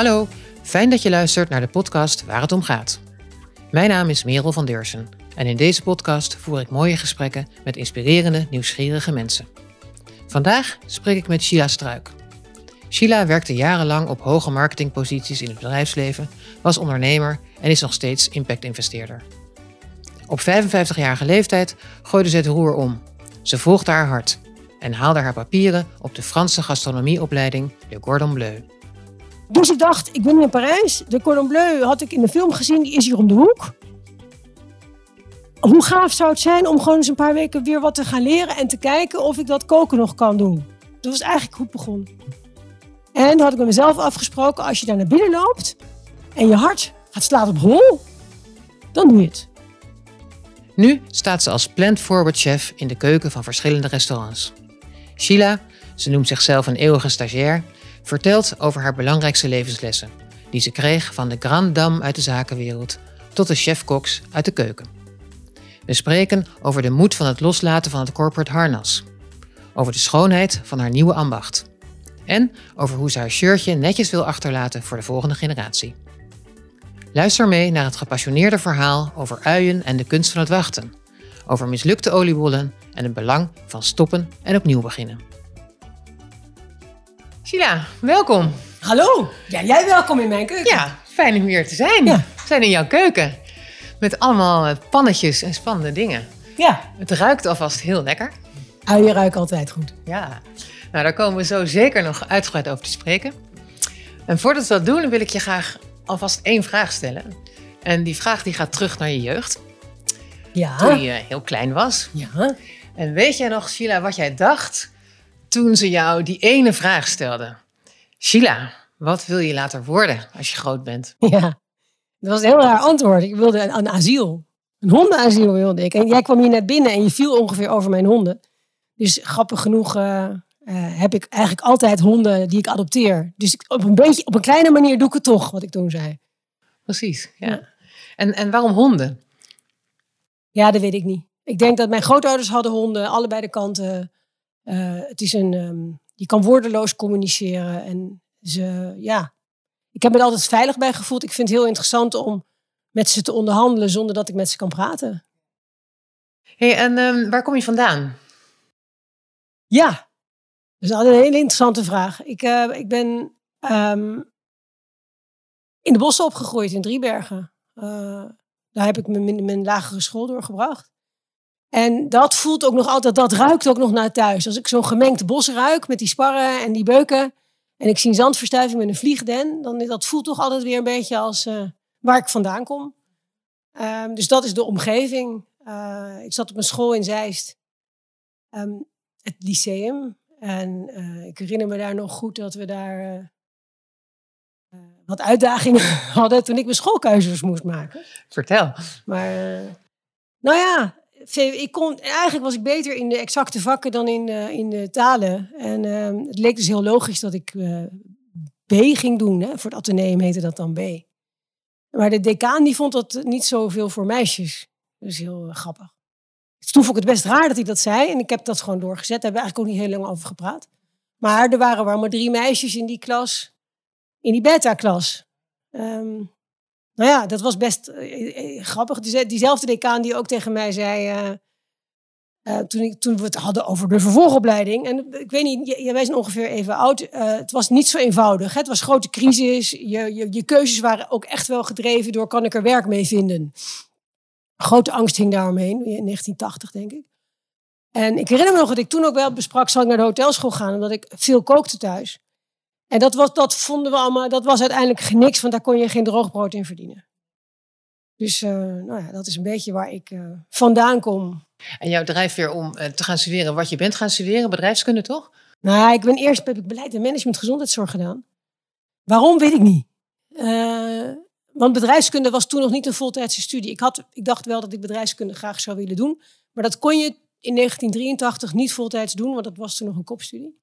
Hallo, fijn dat je luistert naar de podcast Waar het om gaat. Mijn naam is Merel van Deursen en in deze podcast voer ik mooie gesprekken met inspirerende, nieuwsgierige mensen. Vandaag spreek ik met Sheila Struik. Sheila werkte jarenlang op hoge marketingposities in het bedrijfsleven, was ondernemer en is nog steeds impact-investeerder. Op 55-jarige leeftijd gooide ze het roer om. Ze volgde haar hart en haalde haar papieren op de Franse gastronomieopleiding de Cordon Bleu. Dus ik dacht, ik ben in Parijs. De Cordon Bleu had ik in de film gezien, die is hier om de hoek. Hoe gaaf zou het zijn om gewoon eens een paar weken weer wat te gaan leren en te kijken of ik dat koken nog kan doen. Dat was eigenlijk goed begonnen. En dan had ik met mezelf afgesproken, als je daar naar binnen loopt en je hart gaat slaan op hol, dan doe je het. Nu staat ze als plant-forward chef in de keuken van verschillende restaurants. Sheila, ze noemt zichzelf een eeuwige stagiair, vertelt over haar belangrijkste levenslessen, die ze kreeg van de Grand Dame uit de zakenwereld tot de chef-koks uit de keuken. We spreken over de moed van het loslaten van het corporate harnas, over de schoonheid van haar nieuwe ambacht en over hoe ze haar shirtje netjes wil achterlaten voor de volgende generatie. Luister mee naar het gepassioneerde verhaal over uien en de kunst van het wachten, over mislukte oliebollen en het belang van stoppen en opnieuw beginnen. Sheila, welkom. Hallo, ja, jij welkom in mijn keuken. Ja, fijn om hier te zijn. Ja. We zijn in jouw keuken. Met allemaal eh, pannetjes en spannende dingen. Ja, Het ruikt alvast heel lekker. uien ruiken altijd goed. Ja, nou daar komen we zo zeker nog uitgebreid over te spreken. En voordat we dat doen, wil ik je graag alvast één vraag stellen. En die vraag die gaat terug naar je jeugd, Ja, toen je heel klein was. ja. En weet jij nog, Sheila, wat jij dacht toen ze jou die ene vraag stelde? Sheila, wat wil je later worden als je groot bent? Ja, dat was een heel raar antwoord. Ik wilde een, een asiel. Een hondenasiel wilde ik. En jij kwam hier net binnen en je viel ongeveer over mijn honden. Dus grappig genoeg eh, eh, heb ik eigenlijk altijd honden die ik adopteer. Dus ik- op een beetje, op een kleine manier doe ik het toch, wat ik toen zei. Precies, ja. Ja. En, en waarom honden? Ja, dat weet ik niet. Ik denk dat mijn grootouders hadden honden, allebei de kanten. Eh, het is een, ehm, je kan woordeloos communiceren. En ze, ja, ik heb me er altijd veilig bij gevoeld. Ik vind het heel interessant om met ze te onderhandelen zonder dat ik met ze kan praten. Hey, en ehm, waar kom je vandaan? Ja, dat is altijd een hele interessante vraag. Ik, eh, ik ben ehm, in de bossen opgegroeid in Driebergen. Eh, daar heb ik mijn, mijn lagere school doorgebracht. En dat voelt ook nog altijd, dat ruikt ook nog naar thuis. Als ik zo'n gemengd bos ruik met die sparren en die beuken. En ik zie een zandverstuiving met een vliegden. Dan dat voelt toch altijd weer een beetje als eh, waar ik vandaan kom. Ehm, dus dat is de omgeving. Eh, ik zat op een school in Zeist. Ehm, het lyceum. En eh, ik herinner me daar nog goed dat we daar wat uitdagingen hadden toen ik mijn schoolkeuzes moest maken. Vertel. Maar nou ja, ik kon, eigenlijk was ik beter in de exacte vakken dan in, eh, in de talen. En ehm, het leek dus heel logisch dat ik eh, B ging doen. Hè? Voor het ateneum heette dat dan B. Maar de decaan die vond dat niet zoveel voor meisjes. Dat is heel eh, grappig. Dus toen vond ik het best raar dat hij dat zei. En ik heb dat gewoon doorgezet. Daar hebben we eigenlijk ook niet heel lang over gepraat. Maar er waren wel maar drie meisjes in die klas. In die beta-klas. Ehm, nou ja, dat was best eh, eh, grappig. Die- Diezelfde decaan die ook tegen mij zei... eh, eh, toen, ik, toen we het hadden over de vervolgopleiding. En ik weet niet, j- wij zijn ongeveer even oud. Eh, het was niet zo eenvoudig. Hè? Het was grote crisis. Je, je, je keuzes waren ook echt wel gedreven door... kan ik er werk mee vinden? Grote angst hing daaromheen. In 1980, denk ik. En ik herinner me nog dat ik toen ook wel besprak... zal ik naar de hotelschool gaan? Omdat ik veel kookte thuis. En dat, was, dat vonden we allemaal... dat was uiteindelijk niks... want daar kon je geen droogbrood in verdienen. Dus eh, nou ja, dat is een beetje waar ik eh, vandaan kom. En jouw drijfveer om eh, te gaan studeren wat je bent gaan studeren, bedrijfskunde toch? Nou, ik ben eerst heb ik beleid en management gezondheidszorg gedaan. Waarom weet ik niet. Want bedrijfskunde was toen nog niet een voltijdse studie. Ik, had, ik dacht wel dat ik bedrijfskunde graag zou willen doen. Maar dat kon je in 1983 niet voltijds doen, want dat was toen nog een kopstudie.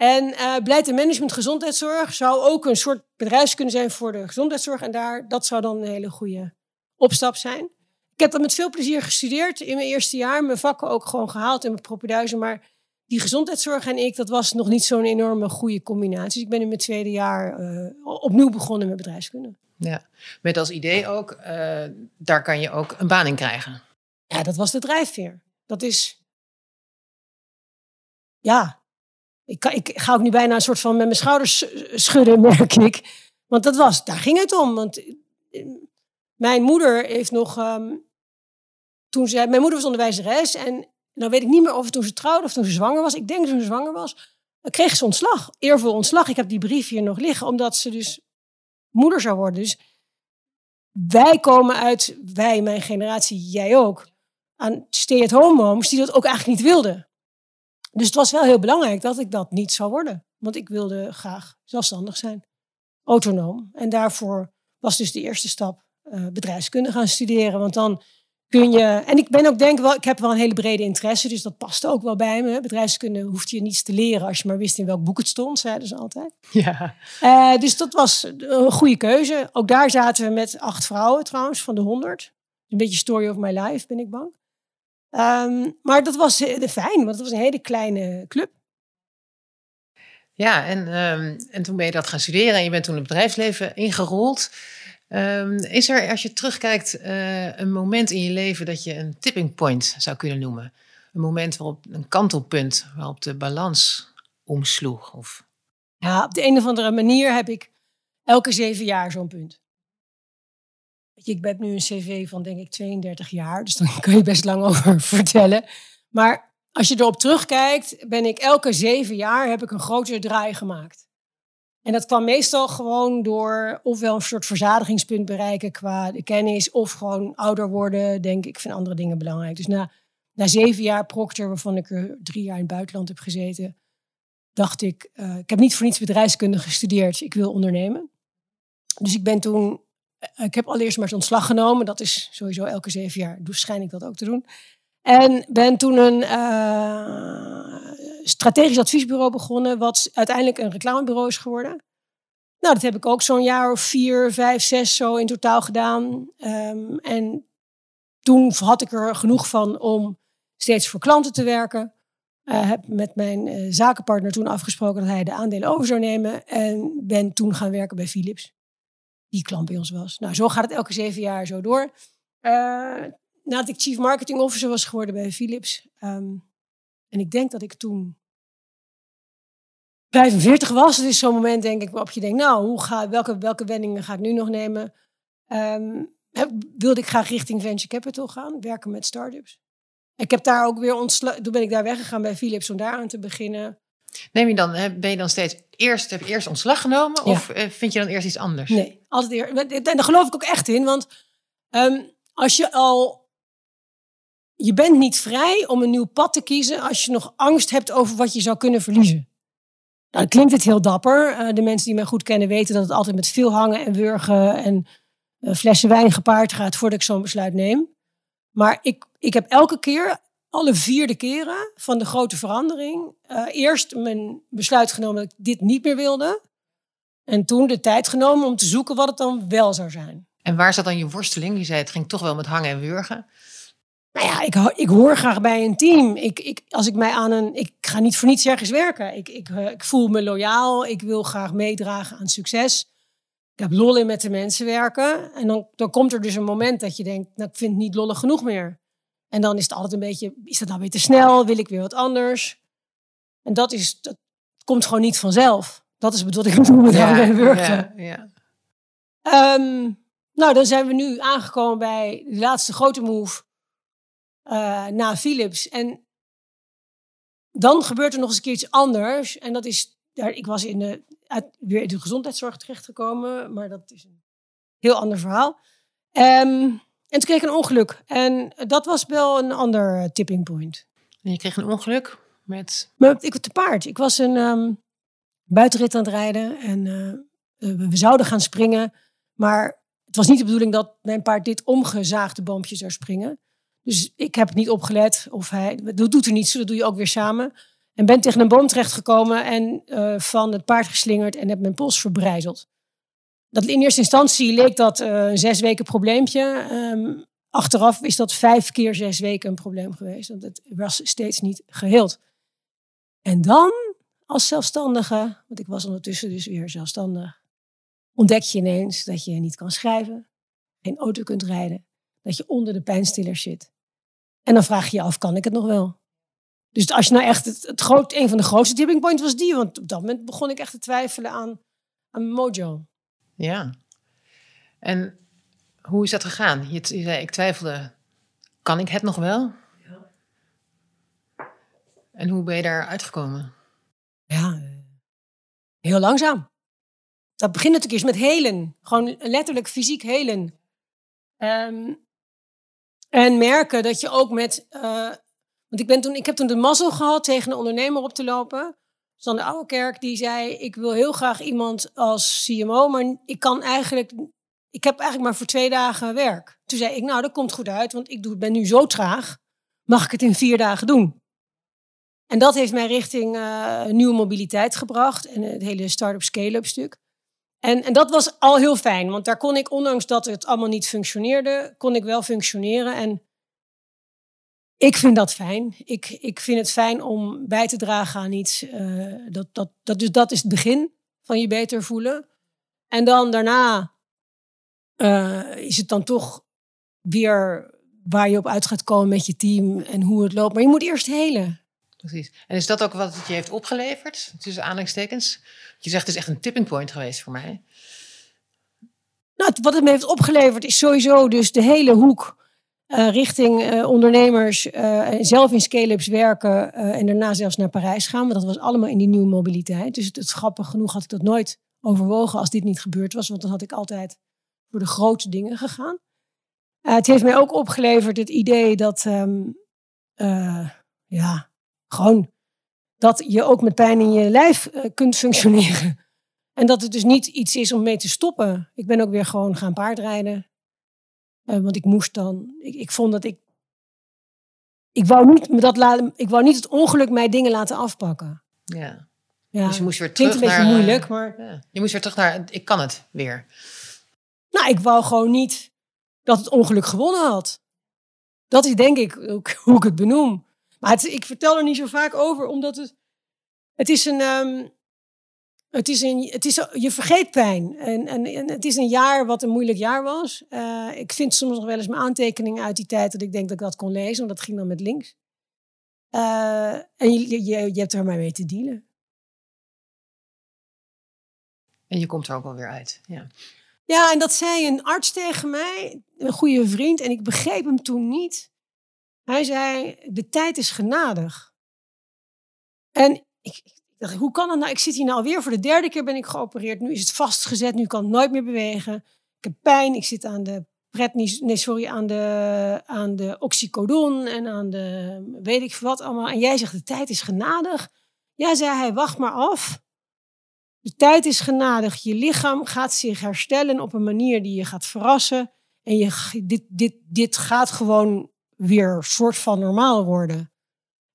En eh beleid en management gezondheidszorg zou ook een soort bedrijfskunde zijn voor de gezondheidszorg. En daar, dat zou dan een hele goede opstap zijn. Ik heb dat met veel plezier gestudeerd in mijn eerste jaar. Mijn vakken ook gewoon gehaald in mijn propeduizen. Maar die gezondheidszorg en ik, dat was nog niet zo'n enorme goede combinatie. Dus ik ben in mijn tweede jaar eh, opnieuw begonnen met bedrijfskunde. Ja, met als idee ook, uh, daar kan je ook een baan in krijgen. Ja, dat was de drijfveer. Dat is, ja, ik, ik ga ook nu bijna een soort van met mijn schouders schudden, merk ik. Want dat was, daar ging het om. Want eh, mijn moeder heeft nog, um, toen ze, mijn moeder was onderwijzeres en nou weet ik niet meer of het toen ze trouwde of toen ze zwanger was. Ik denk toen ze zwanger was. kreeg ze ontslag, eervol ontslag. Ik heb die brief hier nog liggen, omdat ze dus moeder zou worden. Dus wij komen uit, wij, mijn generatie, jij ook, aan stay-at-home moms die dat ook eigenlijk niet wilden. Dus het was wel heel belangrijk dat ik dat niet zou worden. Want ik wilde graag zelfstandig zijn, autonoom. En daarvoor was dus de eerste stap uh, bedrijfskunde gaan studeren. Want dan kun je. En ik ben ook denk wel, ik heb wel een hele brede interesse, dus dat past ook wel bij me. Bedrijfskunde hoeft je niets te leren als je maar wist in welk boek het stond, zeiden ze altijd. Ja. Uh, dus dat was een goede keuze. Ook daar zaten we met acht vrouwen trouwens, van de honderd. Een beetje story of my life, ben ik bang. Um, maar dat was uh, fijn, want het was een hele kleine club. Ja, en, um, en toen ben je dat gaan studeren en je bent toen het bedrijfsleven ingerold. Um, is er, als je terugkijkt, uh, een moment in je leven dat je een tipping point zou kunnen noemen? Een moment waarop een kantelpunt, waarop de balans omsloeg? Of... Ja, op de een of andere manier heb ik elke zeven jaar zo'n punt. Ik heb nu een cv van denk ik 32 jaar, dus dan kun je best lang over vertellen. Maar als je erop terugkijkt, ben ik elke zeven jaar heb ik een grotere draai gemaakt. En dat kwam meestal gewoon door ofwel een soort verzadigingspunt bereiken qua de kennis, of gewoon ouder worden, denk ik, vind andere dingen belangrijk. Dus na, na zeven jaar Proctor, waarvan ik er drie jaar in het buitenland heb gezeten, dacht ik, uh, ik heb niet voor niets bedrijfskunde gestudeerd, ik wil ondernemen. Dus ik ben toen, ik heb allereerst maar eens ontslag genomen, dat is sowieso elke zeven jaar, dus schijn ik dat ook te doen. En ben toen een uh, strategisch adviesbureau begonnen, wat uiteindelijk een reclamebureau is geworden. Nou, dat heb ik ook zo'n jaar of vier, vijf, zes zo in totaal gedaan. Um, en toen had ik er genoeg van om steeds voor klanten te werken. Uh, heb met mijn zakenpartner toen afgesproken dat hij de aandelen over zou nemen. En ben toen gaan werken bij Philips. Die klant bij ons was. Nou, zo gaat het elke zeven jaar zo door. Uh, nadat ik chief marketing officer was geworden bij Philips. Um, en ik denk dat ik toen 45 was. Is zo'n moment, denk ik, waarop je denkt, nou, hoe ga, welke, welke wendingen ga ik nu nog nemen? Heb, wilde ik graag richting venture capital gaan, werken met startups. Ik heb daar ook weer ontslagen. Toen ben ik daar weggegaan bij Philips om daar aan te beginnen. Neem je dan, ben je dan steeds eerst, heb je eerst ontslag genomen? Of ja. Eh, vind je dan eerst iets anders? Nee, altijd eerst. En daar geloof ik ook echt in. Want um, als je al je bent niet vrij om een nieuw pad te kiezen als je nog angst hebt over wat je zou kunnen verliezen. Nou, klinkt het heel dapper. Uh, de mensen die mij goed kennen weten dat het altijd met veel hangen en wurgen en uh, flessen wijn gepaard gaat voordat ik zo'n besluit neem. Maar ik, ik heb elke keer, alle vierde keren van de grote verandering, uh, eerst mijn besluit genomen dat ik dit niet meer wilde. En toen de tijd genomen om te zoeken wat het dan wel zou zijn. En waar zat dan je worsteling? Je zei het ging toch wel met hangen en wurgen. Nou ja, ik, ik hoor graag bij een team. Ik, ik, als ik mij aan een. Ik ga niet voor niets ergens werken. Ik, ik, eh, ik voel me loyaal. Ik wil graag meedragen aan succes. Ik heb lol in met de mensen werken. En dan, dan komt er dus een moment dat je denkt: Nou, ik vind het niet lollig genoeg meer. En dan is het altijd een beetje: Is dat nou weer te snel? Wil ik weer wat anders? En dat, is, dat komt gewoon niet vanzelf. Dat is wat ik bedoel met ja, werken. Ja, ja. Um, nou, dan zijn we nu aangekomen bij de laatste grote move uh, na Philips. En dan gebeurt er nog eens een keer iets anders. En dat is, ik was in de, uit, weer in de gezondheidszorg terechtgekomen, maar dat is een heel ander verhaal. Um, en toen kreeg ik een ongeluk. En dat was wel een ander tipping point. En je kreeg een ongeluk met? Maar ik was te paard. Ik was een um, buitenrit aan het rijden en uh, we zouden gaan springen. Maar het was niet de bedoeling dat mijn paard dit omgezaagde boompje zou springen. Dus ik heb het niet opgelet. Of hij, dat doet er niets, dat doe je ook weer samen. En ben tegen een boom terechtgekomen en uh, van het paard geslingerd en heb mijn pols verbrijzeld. Dat in eerste instantie leek dat uh, een zes weken probleempje. Um, achteraf is dat vijf keer zes weken een probleem geweest. Want het was steeds niet geheeld. En dan als zelfstandige, want ik was ondertussen dus weer zelfstandig, ontdek je ineens dat je niet kan schrijven, geen auto kunt rijden, dat je onder de pijnstiller zit. En dan vraag je je af, kan ik het nog wel? Dus als je nou echt, het, groot, een van de grootste tipping points was die, want op dat moment begon ik echt te twijfelen aan, aan mojo. Ja. En hoe is dat gegaan? Je, je zei, ik twijfelde, kan ik het nog wel? Ja. En hoe ben je daar uitgekomen? Ja, eh, heel langzaam. Dat begint natuurlijk eerst met helen. Gewoon letterlijk fysiek helen. Ehm, en merken dat je ook met... eh, want ik, ben toen, ik heb toen de mazzel gehad tegen een ondernemer op te lopen. Van de Oude Kerk, die zei... Ik wil heel graag iemand als CMO, maar ik kan eigenlijk... Ik heb eigenlijk maar voor twee dagen werk. Toen zei ik, nou, dat komt goed uit, want ik ben nu zo traag. Mag ik het in vier dagen doen? En dat heeft mij richting eh, nieuwe mobiliteit gebracht. En het hele start-up scale-up stuk. En, en dat was al heel fijn, want daar kon ik, ondanks dat het allemaal niet functioneerde, kon ik wel functioneren. En ik vind dat fijn. Ik, ik vind het fijn om bij te dragen aan iets. eh, dat, dat, dat, dus dat is het begin van je beter voelen. En dan daarna eh, is het dan toch weer waar je op uit gaat komen met je team en hoe het loopt. Maar je moet eerst helen. Precies. En is dat ook wat het je heeft opgeleverd, tussen aanhalingstekens? Je zegt het is echt een tipping point geweest voor mij. Nou, wat het me heeft opgeleverd is sowieso dus de hele hoek eh, richting eh, ondernemers, eh, zelf in scale-ups werken en daarna zelfs naar Parijs gaan. Want dat was allemaal in die nieuwe mobiliteit. Dus het, grappig genoeg had ik dat nooit overwogen als dit niet gebeurd was. Want dan had ik altijd voor de grote dingen gegaan. Het heeft mij ook opgeleverd het idee dat, ehm, eh, ja, gewoon dat je ook met pijn in je lijf kunt functioneren. En dat het dus niet iets is om mee te stoppen. Ik ben ook weer gewoon gaan paardrijden. Eh, want ik moest dan. Ik, ik vond dat ik. Ik wou, niet dat laten, ik wou niet het ongeluk mij dingen laten afpakken. Ja. Ja, Dus je moest weer klinkt terug een beetje naar, eh, moeilijk, maar. ja. Je moest weer terug naar, ik kan het weer. Nou, ik wou gewoon niet dat het ongeluk gewonnen had. Dat is denk ik ook hoe ik het benoem. Maar het, ik vertel er niet zo vaak over, omdat het. Het is een. ehm, het is een het is, je vergeet pijn. En, en, en het is een jaar wat een moeilijk jaar was. Eh, ik vind soms nog wel eens mijn aantekeningen uit die tijd dat ik denk dat ik dat kon lezen, want dat ging dan met links. Eh, en je, je, je hebt er maar mee te dealen. En je komt er ook wel weer uit. Ja. Ja, en dat zei een arts tegen mij, een goede vriend, en ik begreep hem toen niet. Hij zei: De tijd is genadig. En ik, dacht: Hoe kan dat nou? Ik zit hier nou alweer voor de derde keer ben ik geopereerd. Nu is het vastgezet, nu kan het nooit meer bewegen. Ik heb pijn, ik zit aan de pretnis, nee, sorry, aan de, aan de oxycodon en aan de weet ik wat allemaal. En jij zegt: De tijd is genadig. Ja, zei hij: Wacht maar af. De tijd is genadig. Je lichaam gaat zich herstellen op een manier die je gaat verrassen. En je, dit, dit, dit gaat gewoon weer soort van normaal worden.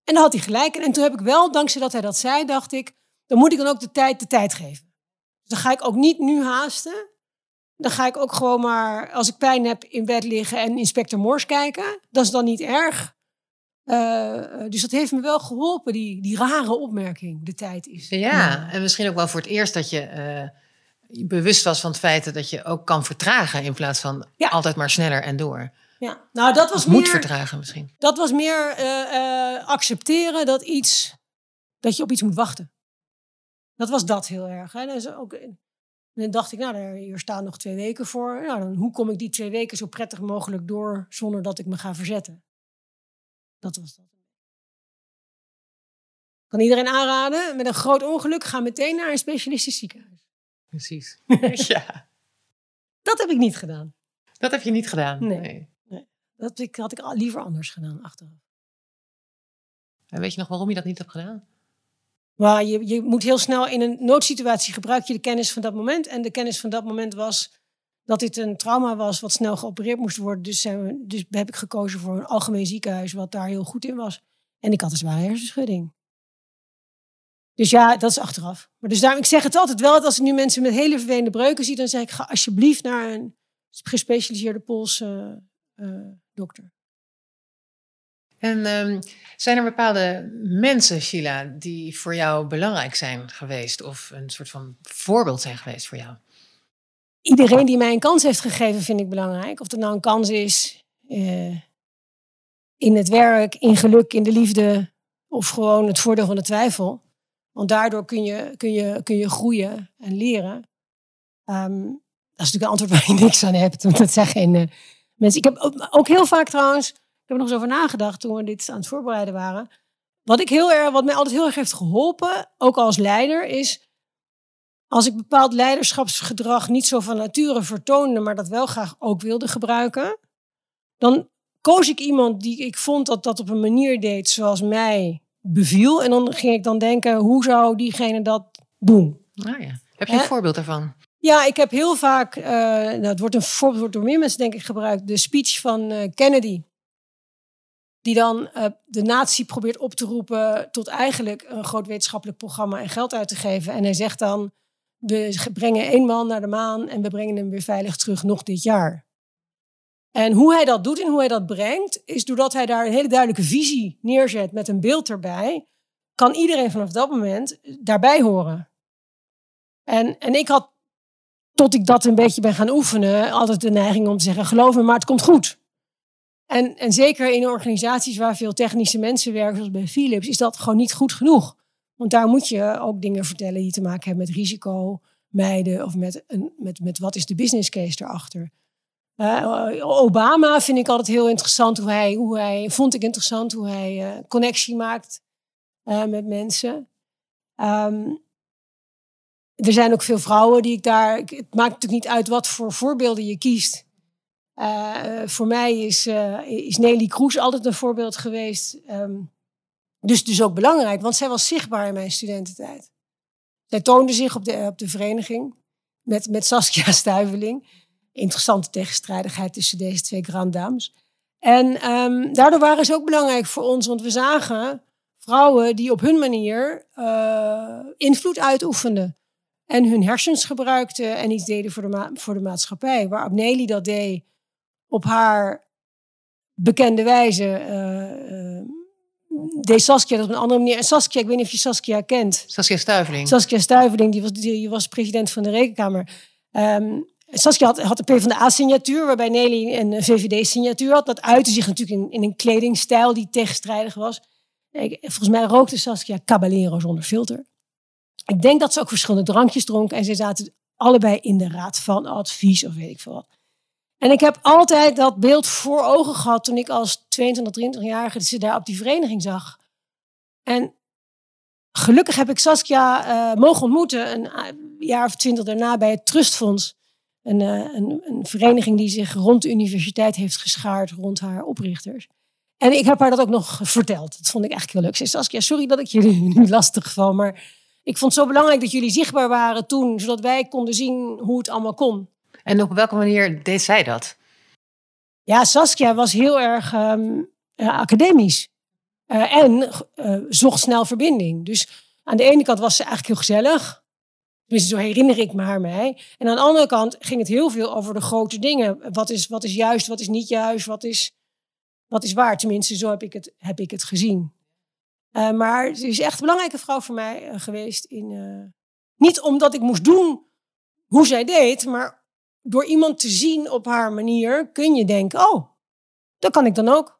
En dan had hij gelijk. En toen heb ik wel, dankzij dat hij dat zei, dacht ik... dan moet ik dan ook de tijd de tijd geven. Dus dan ga ik ook niet nu haasten. Dan ga ik ook gewoon maar, als ik pijn heb, in bed liggen en Inspector Morse kijken. Dat is dan niet erg. Eh, dus dat heeft me wel geholpen, die, die rare opmerking. De tijd is. ja, en misschien ook wel voor het eerst dat je eh, je bewust was van het feit dat je ook kan vertragen in plaats van Ja. altijd maar sneller en door. Ja, nou dat was Of moet meer, vertragen misschien. dat was meer eh, eh, accepteren dat iets, dat je op iets moet wachten. Dat was dat heel erg. Hè? Ook, en dan dacht ik, nou, daar- hier staan nog twee weken voor. Nou, dan, hoe kom ik die twee weken zo prettig mogelijk door zonder dat ik me ga verzetten? Dat was dat. Kan iedereen aanraden, met een groot ongeluk, ga meteen naar een specialistisch ziekenhuis. Precies. ja, Dat heb ik niet gedaan. dat heb je niet gedaan. Nee. Dat ik, had ik liever anders gedaan achteraf. En weet je nog waarom je dat niet hebt gedaan? Maar je, je moet heel snel in een noodsituatie gebruik je de kennis van dat moment. En de kennis van dat moment was dat dit een trauma was wat snel geopereerd moest worden. Dus, zijn we, dus heb ik gekozen voor een algemeen ziekenhuis wat daar heel goed in was. En ik had een zware hersenschudding. Dus ja, dat is achteraf. Maar dus daarom, ik zeg het altijd wel, dat als ik nu mensen met hele vervelende breuken zie, dan zeg ik, ga alsjeblieft naar een gespecialiseerde Poolse eh, dokter. En ehm, zijn er bepaalde mensen, Sheila, die voor jou belangrijk zijn geweest of een soort van voorbeeld zijn geweest voor jou? Iedereen die mij een kans heeft gegeven, vind ik belangrijk. Of het nou een kans is uh, in het werk, in geluk, in de liefde, of gewoon het voordeel van de twijfel. Want daardoor kun je, kun je, kun je groeien en leren. Um, dat is natuurlijk een antwoord waar je niks aan hebt. Want dat zijn geen uh, mensen. Ik heb ook, heel vaak trouwens, ik heb er nog eens over nagedacht toen we dit aan het voorbereiden waren. Wat, ik heel erg, wat mij altijd heel erg heeft geholpen, ook als leider, is als ik bepaald leiderschapsgedrag niet zo van nature vertoonde, maar dat wel graag ook wilde gebruiken, dan koos ik iemand die ik vond dat dat op een manier deed zoals mij beviel. En dan ging ik dan denken, hoe zou diegene dat doen? Ah ja. Heb je een voorbeeld daarvan? Ja, ik heb heel vaak, uh, nou, het wordt een voorbeeld wordt door meer mensen denk ik gebruikt, de speech van uh, Kennedy. Die dan uh, de natie probeert op te roepen tot eigenlijk een groot wetenschappelijk programma en geld uit te geven. En hij zegt dan, we brengen één man naar de maan en we brengen hem weer veilig terug nog dit jaar. En hoe hij dat doet en hoe hij dat brengt, is doordat hij daar een hele duidelijke visie neerzet met een beeld erbij, kan iedereen vanaf dat moment daarbij horen. En, en ik had, tot ik dat een beetje ben gaan oefenen, altijd de neiging om te zeggen, geloof me, maar het komt goed. En, en zeker in organisaties waar veel technische mensen werken, zoals bij Philips, is dat gewoon niet goed genoeg. Want daar moet je ook dingen vertellen die te maken hebben met risico, mijden of met, een, met, met wat is de business case erachter. Uh, Obama vind ik altijd heel interessant hoe hij, hoe hij vond ik interessant hoe hij uh, connectie maakt uh, met mensen. Um, er zijn ook veel vrouwen die ik daar. Het maakt natuurlijk niet uit wat voor voorbeelden je kiest. voor mij is, is Nelly Kroes altijd een voorbeeld geweest. Um, dus, dus ook belangrijk, want zij was zichtbaar in mijn studententijd. Zij toonde zich op de, op de vereniging met, met Saskia Stuiveling interessante tegenstrijdigheid tussen deze twee grand dames. En um, daardoor waren ze ook belangrijk voor ons, want we zagen vrouwen die op hun manier uh, invloed uitoefenden. En hun hersens gebruikten en iets deden voor de, ma voor de maatschappij. Waar Abneli dat deed op haar bekende wijze. Uh, deed Saskia dat op een andere manier. En Saskia, ik weet niet of je Saskia kent. Saskia Stuiveling. Saskia Stuiveling, die was, die was president van de Rekenkamer. Um, Saskia had, had de PvdA-signatuur, waarbij Nelly een VVD-signatuur had. Dat uitte zich natuurlijk in, in een kledingstijl die tegenstrijdig was. Ik, volgens mij rookte Saskia Caballero zonder filter. Ik denk dat ze ook verschillende drankjes dronk. En ze zaten allebei in de raad van advies of weet ik veel wat. En ik heb altijd dat beeld voor ogen gehad toen ik als 22, 23-jarige ze daar op die vereniging zag. En gelukkig heb ik Saskia uh, mogen ontmoeten een eh, jaar of twintig daarna bij het Trustfonds een, eh, een, een, vereniging die zich rond de universiteit heeft geschaard, rond haar oprichters. En ik heb haar dat ook nog verteld. Dat vond ik eigenlijk heel leuk. Ze zei, Saskia, sorry dat ik jullie nu lastig val, maar ik vond het zo belangrijk dat jullie zichtbaar waren toen, zodat wij konden zien hoe het allemaal kon. En op welke manier deed zij dat? Ja, Saskia was heel erg um, academisch. Uh, en uh, zocht snel verbinding. Dus aan de ene kant was ze eigenlijk heel gezellig. Dus zo herinner ik me haar mij. En aan de andere kant ging het heel veel over de grote dingen. Wat is, wat is juist, wat is niet juist, wat is, wat is waar. Tenminste, zo heb ik het, heb ik het gezien. Uh, maar ze is echt een belangrijke vrouw voor mij uh, geweest. In, uh, niet omdat ik moest doen hoe zij deed, maar door iemand te zien op haar manier kun je denken, oh, dat kan ik dan ook.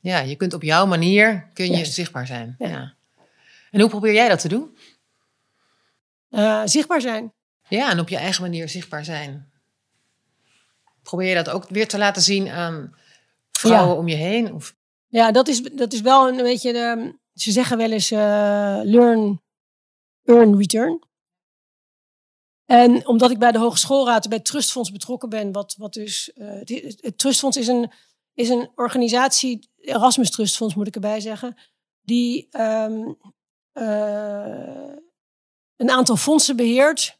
Ja, je kunt op jouw manier kun je zichtbaar zijn. Ja. ja. En hoe probeer jij dat te doen? zichtbaar zijn. Ja, en op je eigen manier zichtbaar zijn. Probeer je dat ook weer te laten zien aan vrouwen om je heen? Of? Ja, dat is, dat is wel een beetje. De, ze zeggen wel eens uh, learn, earn, return. En omdat ik bij de Hogeschoolraad, bij Trustfonds betrokken ben, wat, wat dus. Uh, het, het Trustfonds is een, is een organisatie, Erasmus Trustfonds moet ik erbij zeggen, die um, een aantal fondsen beheert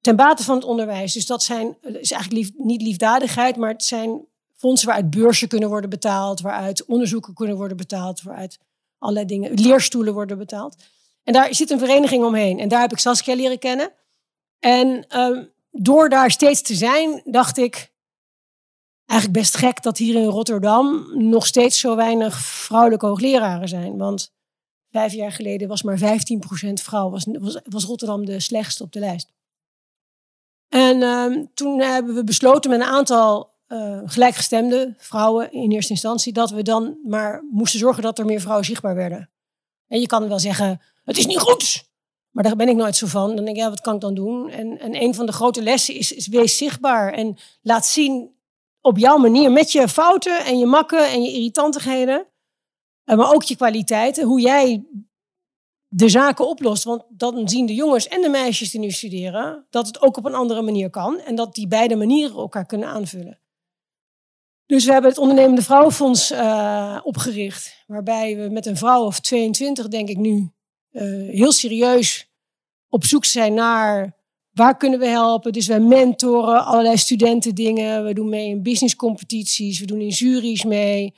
ten bate van het onderwijs. Dus dat zijn, is eigenlijk lief, niet liefdadigheid, maar het zijn fondsen waaruit beurzen kunnen worden betaald, waaruit onderzoeken kunnen worden betaald, waaruit allerlei dingen, leerstoelen worden betaald. En daar zit een vereniging omheen. En daar heb ik Saskia leren kennen. En um, door daar steeds te zijn, dacht ik, eigenlijk best gek dat hier in Rotterdam nog steeds zo weinig vrouwelijke hoogleraren zijn. Want vijf jaar geleden was maar 15% vrouw, was, was, was Rotterdam de slechtste op de lijst. En ehm, toen hebben we besloten met een aantal uh, gelijkgestemde vrouwen in eerste instantie, dat we dan maar moesten zorgen dat er meer vrouwen zichtbaar werden. En je kan wel zeggen, het is niet goed. Maar daar ben ik nooit zo van. Dan denk ik, ja, wat kan ik dan doen? En, en een van de grote lessen is, is wees zichtbaar. En laat zien op jouw manier, met je fouten en je makken en je irritantigheden. Eh, maar ook je kwaliteiten, hoe jij de zaken oplost. Want dan zien de jongens en de meisjes die nu studeren dat het ook op een andere manier kan. En dat die beide manieren elkaar kunnen aanvullen. Dus we hebben het Ondernemende Vrouwenfonds uh, opgericht. Waarbij we met een vrouw of 22, denk ik nu, uh, heel serieus op zoek zijn naar waar kunnen we helpen. Dus wij mentoren allerlei studenten dingen. We doen mee in businesscompetities. We doen in juries mee.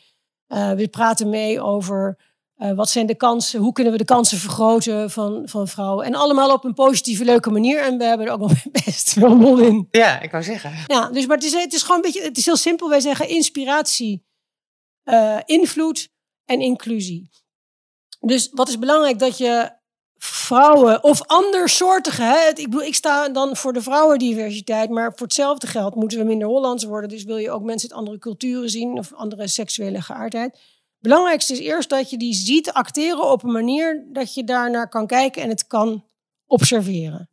Uh, we praten mee over uh, wat zijn de kansen, hoe kunnen we de kansen vergroten van, van vrouwen. En allemaal op een positieve, leuke manier. En we hebben er ook nog best veel lol in. Ja, ik wou zeggen. Ja, dus, maar het is, het is gewoon een beetje, het is heel simpel. Wij zeggen inspiratie, uh, invloed en inclusie. Dus wat is belangrijk dat je vrouwen of andersoortige. Hè? Ik bedoel, ik sta dan voor de vrouwendiversiteit, maar voor hetzelfde geld moeten we minder Hollands worden. Dus wil je ook mensen uit andere culturen zien of andere seksuele geaardheid belangrijkste is eerst dat je die ziet acteren op een manier dat je daarnaar kan kijken en het kan observeren.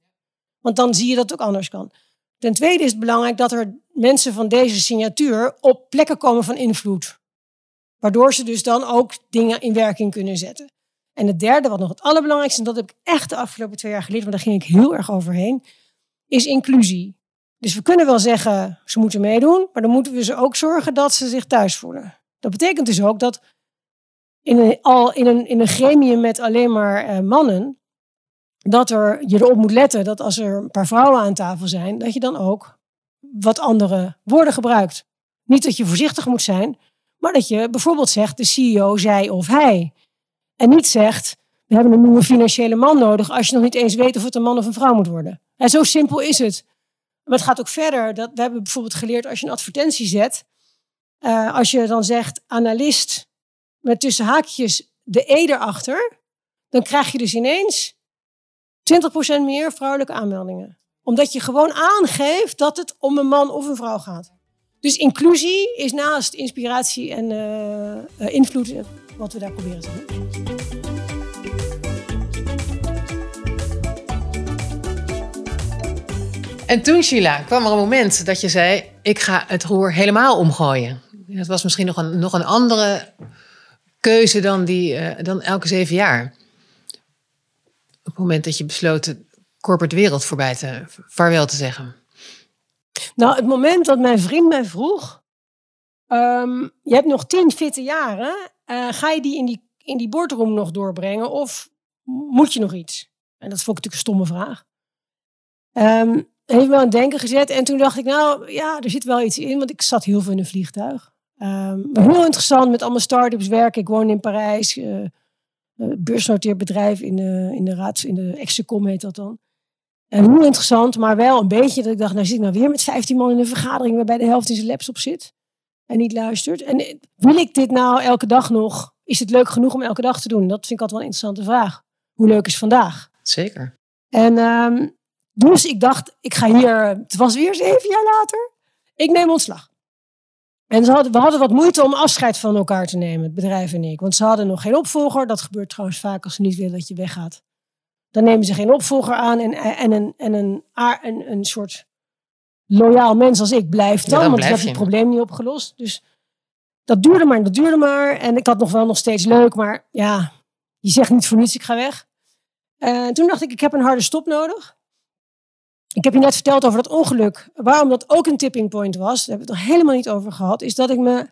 Want dan zie je dat het ook anders kan. Ten tweede is het belangrijk dat er mensen van deze signatuur op plekken komen van invloed. Waardoor ze dus dan ook dingen in werking kunnen zetten. En het derde, wat nog het allerbelangrijkste, en dat heb ik echt de afgelopen twee jaar geleerd, want daar ging ik heel erg overheen, is inclusie. Dus we kunnen wel zeggen, ze moeten meedoen, maar dan moeten we ze ook zorgen dat ze zich thuis voelen. Dat betekent dus ook dat in een, al in een, in een gremium met alleen maar uh, mannen, dat er, je erop moet letten dat als er een paar vrouwen aan tafel zijn, dat je dan ook wat andere woorden gebruikt. Niet dat je voorzichtig moet zijn, maar dat je bijvoorbeeld zegt de CEO, zij of hij. En niet zegt, we hebben een nieuwe financiële man nodig als je nog niet eens weet of het een man of een vrouw moet worden. En zo simpel is het. Maar het gaat ook verder. Dat, we hebben bijvoorbeeld geleerd als je een advertentie zet, uh, als je dan zegt analist met tussen haakjes de E erachter, dan krijg je dus ineens 20% meer vrouwelijke aanmeldingen. Omdat je gewoon aangeeft dat het om een man of een vrouw gaat. Dus inclusie is naast inspiratie en uh, invloed wat we daar proberen te doen. En toen, Sheila, kwam er een moment dat je zei: Ik ga het roer helemaal omgooien. Het was misschien nog een, nog een andere keuze dan, die, uh, dan elke zeven jaar. Op het moment dat je besloot de corporate wereld voorbij te vaarwel te zeggen. Nou, het moment dat mijn vriend mij vroeg: um, Je hebt nog tien fitte jaren, uh, ga je die in die, in die boardroom nog doorbrengen of moet je nog iets? En dat vond ik natuurlijk een stomme vraag. Um, heeft me aan het denken gezet. En toen dacht ik, nou ja, er zit wel iets in, want ik zat heel veel in een vliegtuig. Um, heel interessant met allemaal start-ups werken. Ik woon in Parijs. Uh, beursnoteerd bedrijf in de, in de raad, in de Execom heet dat dan. En heel interessant, maar wel een beetje dat ik dacht, nou zit ik nou weer met 15 man in een vergadering waarbij de helft in zijn laptop zit en niet luistert. En eh, wil ik dit nou elke dag nog? Is het leuk genoeg om elke dag te doen? Dat vind ik altijd wel een interessante vraag. Hoe leuk is vandaag? Zeker. En um, dus ik dacht, ik ga hier, het was weer zeven jaar later, ik neem ontslag. En ze hadden, we hadden wat moeite om afscheid van elkaar te nemen, het bedrijf en ik. Want ze hadden nog geen opvolger. Dat gebeurt trouwens vaak als ze niet willen dat je weggaat. Dan nemen ze geen opvolger aan en, en, een, en een, een, een soort loyaal mens als ik blijft dan. Ja, dan want ik heb het probleem niet opgelost. Dus dat duurde maar en dat duurde maar. En ik had nog wel nog steeds leuk, maar ja, je zegt niet voor niets, ik ga weg. En toen dacht ik, ik heb een harde stop nodig. Ik heb je net verteld over dat ongeluk. Waarom dat ook een tipping point was, daar hebben we het nog helemaal niet over gehad, is dat ik me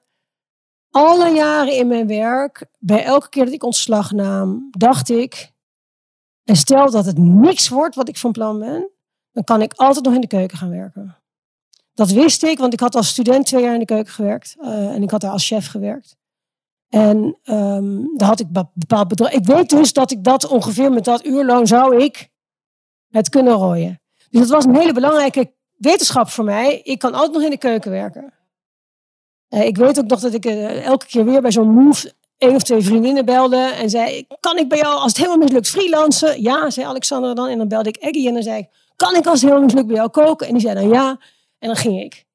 alle jaren in mijn werk, bij elke keer dat ik ontslag nam, dacht ik, en stel dat het niks wordt wat ik van plan ben, dan kan ik altijd nog in de keuken gaan werken. Dat wist ik, want ik had als student twee jaar in de keuken gewerkt uh, en ik had daar als chef gewerkt. En um, daar had ik bepaald bedrag. Ik weet dus dat ik dat ongeveer met dat uurloon zou ik het kunnen rooien. Dus dat was een hele belangrijke wetenschap voor mij. Ik kan altijd nog in de keuken werken. Eh, ik weet ook nog dat ik eh, elke keer weer bij zo'n move één of twee vriendinnen belde en zei: Kan ik bij jou, als het helemaal mislukt, freelancen? Ja, zei Alexander dan. En dan belde ik Eggy en dan zei ik: Kan ik als het helemaal mislukt bij jou koken? En die zei dan ja. En dan ging ik.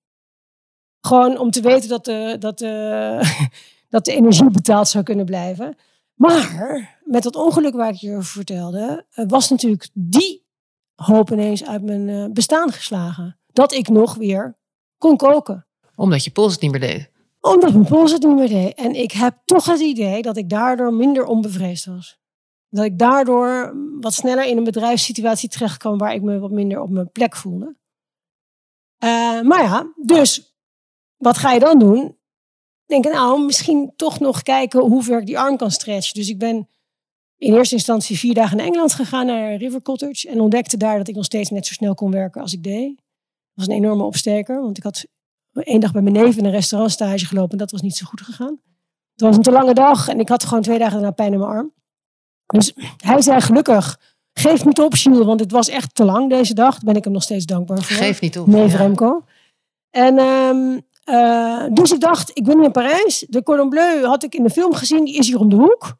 Gewoon om te weten dat de, dat de, dat de energie betaald zou kunnen blijven. Maar met dat ongeluk waar ik je over vertelde, eh, was natuurlijk die hoop ineens uit mijn eh, bestaan geslagen. Dat ik nog weer kon koken. Omdat je pols het niet meer deed. Omdat mijn pols het niet meer deed. En ik heb toch het idee dat ik daardoor minder onbevreesd was. Dat ik daardoor wat sneller in een bedrijfssituatie terecht kwam waar ik me wat minder op mijn plek voelde. Uh, maar ja, dus wat ga je dan doen? Denk nou, misschien toch nog kijken hoe ver ik die arm kan stretchen. Dus ik ben in eerste instantie vier dagen naar Engeland gegaan, naar River Cottage. En ontdekte daar dat ik nog steeds net zo snel kon werken als ik deed. Dat was een enorme opsteker, want ik had één dag bij mijn neef in een restaurant stage gelopen. En dat was niet zo goed gegaan. Het was een te lange dag en ik had gewoon twee dagen daarna pijn in mijn arm. Dus hij zei gelukkig, geef niet op Jules, want het was echt te lang deze dag. Daar ben ik hem nog steeds dankbaar voor. Geef niet op. Nee, Remco. En um, uh, dus ik dacht, ik ben in Parijs. De Cordon Bleu had ik in de film gezien, die is hier om de hoek.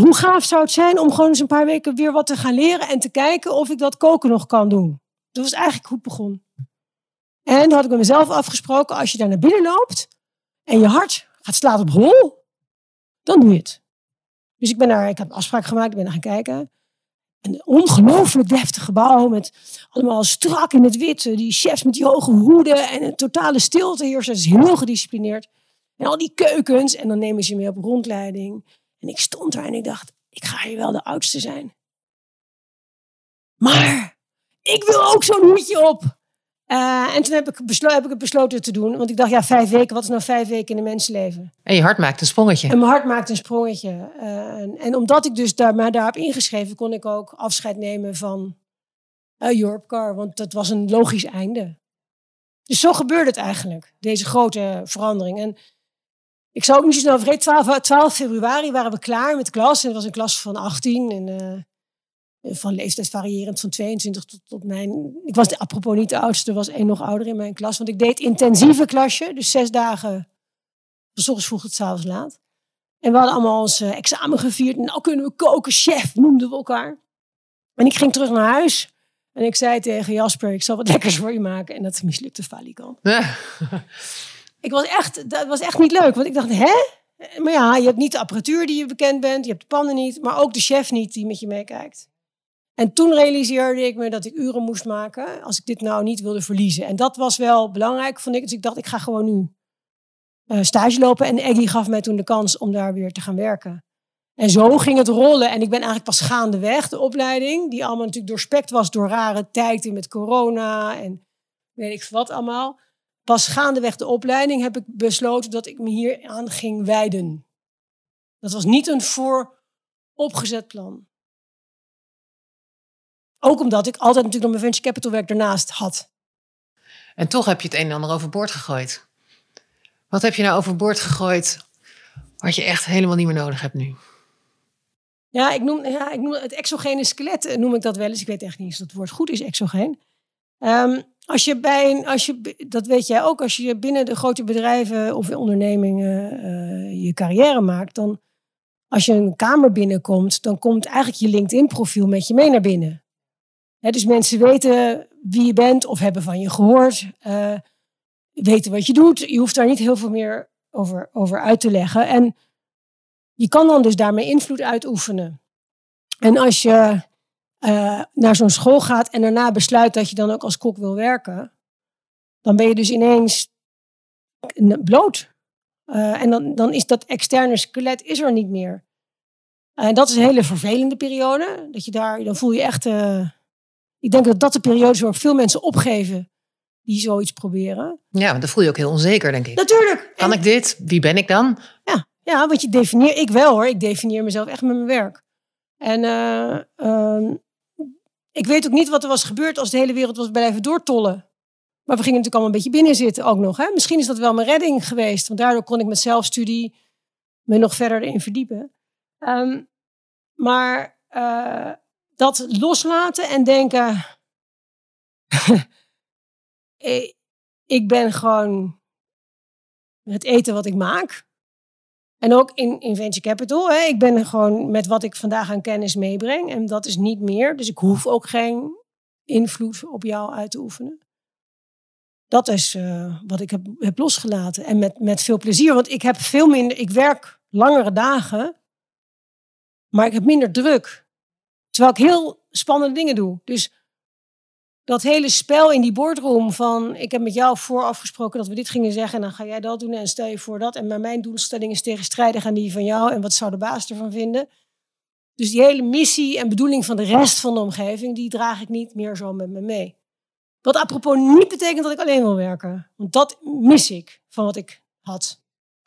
Hoe gaaf zou het zijn om gewoon eens een paar weken weer wat te gaan leren en te kijken of ik dat koken nog kan doen. Dat was eigenlijk goed begon. En toen had ik met mezelf afgesproken, als je daar naar binnen loopt en je hart gaat slaan op hol, dan doe je het. Dus ik ben daar, ik heb een afspraak gemaakt, ik ben gaan kijken. Een ongelooflijk deftig gebouw met allemaal strak in het wit. Die chefs met die hoge hoeden en een totale stilte hier. Dat is heel gedisciplineerd. En al die keukens. En dan nemen ze me op rondleiding. En ik stond daar en ik dacht, ik ga hier wel de oudste zijn. Maar ik wil ook zo'n hoedje op. Uh, en toen heb ik, heb ik het besloten te doen. Want ik dacht, ja, vijf weken, wat is nou vijf weken in een mensenleven? En je hart maakt een sprongetje. En mijn hart maakt een sprongetje. Uh, en, en, omdat ik dus daar, heb ingeschreven, kon ik ook afscheid nemen van uh, Europcar. Want dat was een logisch einde. Dus zo gebeurde het eigenlijk, deze grote verandering. En ik zou ook niet zo snel vergeten, 12, 12 februari waren we klaar met de klas. En het was een klas van 18. En van leeftijd variërend van 22 tot, tot mijn. Ik was de, apropos niet de oudste, er was één nog ouder in mijn klas. Want ik deed intensieve klasje, dus zes dagen. Van ochtends vroeg tot s'avonds laat. En we hadden allemaal ons uh, examen gevierd. Nou kunnen we koken, chef, noemden we elkaar. En ik ging terug naar huis. En ik zei tegen Jasper, ik zal wat lekkers voor je maken. En dat mislukte falikant. Ik was echt, dat was echt niet leuk. Want ik dacht, hè? Maar ja, je hebt niet de apparatuur die je bekend bent. Je hebt de pannen niet. Maar ook de chef niet die met je meekijkt. En toen realiseerde ik me dat ik uren moest maken als ik dit nou niet wilde verliezen. En dat was wel belangrijk, vond ik. Dus ik dacht, ik ga gewoon nu uh, stage lopen. En Eggy gaf mij toen de kans om daar weer te gaan werken. En zo ging het rollen. En ik ben eigenlijk pas gaandeweg, de opleiding, die allemaal natuurlijk doorspekt was door rare tijden met corona en weet ik wat allemaal. Pas gaandeweg de opleiding heb ik besloten dat ik me hier aan ging wijden. Dat was niet een vooropgezet plan. Ook omdat ik altijd natuurlijk nog mijn venture capital werk daarnaast had. En toch heb je het een en ander overboord gegooid. Wat heb je nou overboord gegooid wat je echt helemaal niet meer nodig hebt nu? Ja, ik noem, ja, ik noem het exogene skelet, eh, noem ik dat wel eens. Ik weet echt niet of dat woord goed is, exogeen. Um, als je bij, als je, dat weet jij ook, als je binnen de grote bedrijven of ondernemingen uh, je carrière maakt, dan als je een kamer binnenkomt, dan komt eigenlijk je LinkedIn-profiel met je mee naar binnen dus mensen weten wie je bent of hebben van je gehoord, uh, weten wat je doet. Je hoeft daar niet heel veel meer over, over uit te leggen. En je kan dan dus daarmee invloed uitoefenen. En als je uh, naar zo'n school gaat en daarna besluit dat je dan ook als kok wil werken, dan ben je dus ineens bloot. Uh, en dan, dan is dat externe skelet is er niet meer. En dat is een hele vervelende periode. Dat je daar, dan voel je echt ik denk dat dat de periode is waar veel mensen opgeven die zoiets proberen. Ja, want dan voel je ook heel onzeker, denk ik. Natuurlijk. Kan ik dit? Wie ben ik dan? Ja, ja want je definieert, ik wel hoor, ik definieer mezelf echt met mijn werk. En uh, ik weet ook niet wat er was gebeurd als de hele wereld was blijven doortollen. Maar we gingen natuurlijk allemaal een beetje binnen zitten ook nog. Hè? Misschien is dat wel mijn redding geweest, want daardoor kon ik met zelfstudie me nog verder erin verdiepen. Um, maar uh, dat loslaten en denken: ik ben gewoon het eten wat ik maak. En ook in, in venture capital. Hè, ik ben gewoon met wat ik vandaag aan kennis meebreng. En dat is niet meer. Dus ik hoef ook geen invloed op jou uit te oefenen. Dat is uh, wat ik heb, heb losgelaten. En met, met veel plezier. Want ik heb veel minder. Ik werk langere dagen. Maar ik heb minder druk. Terwijl ik heel spannende dingen doe. Dus dat hele spel in die boardroom van ik heb met jou voorafgesproken dat we dit gingen zeggen en dan ga jij dat doen en stel je voor dat en maar mijn doelstelling is tegenstrijdig aan die van jou en wat zou de baas ervan vinden? Dus die hele missie en bedoeling van de rest van de omgeving, die draag ik niet meer zo met me mee. Wat apropos niet betekent dat ik alleen wil werken. Want dat mis ik van wat ik had.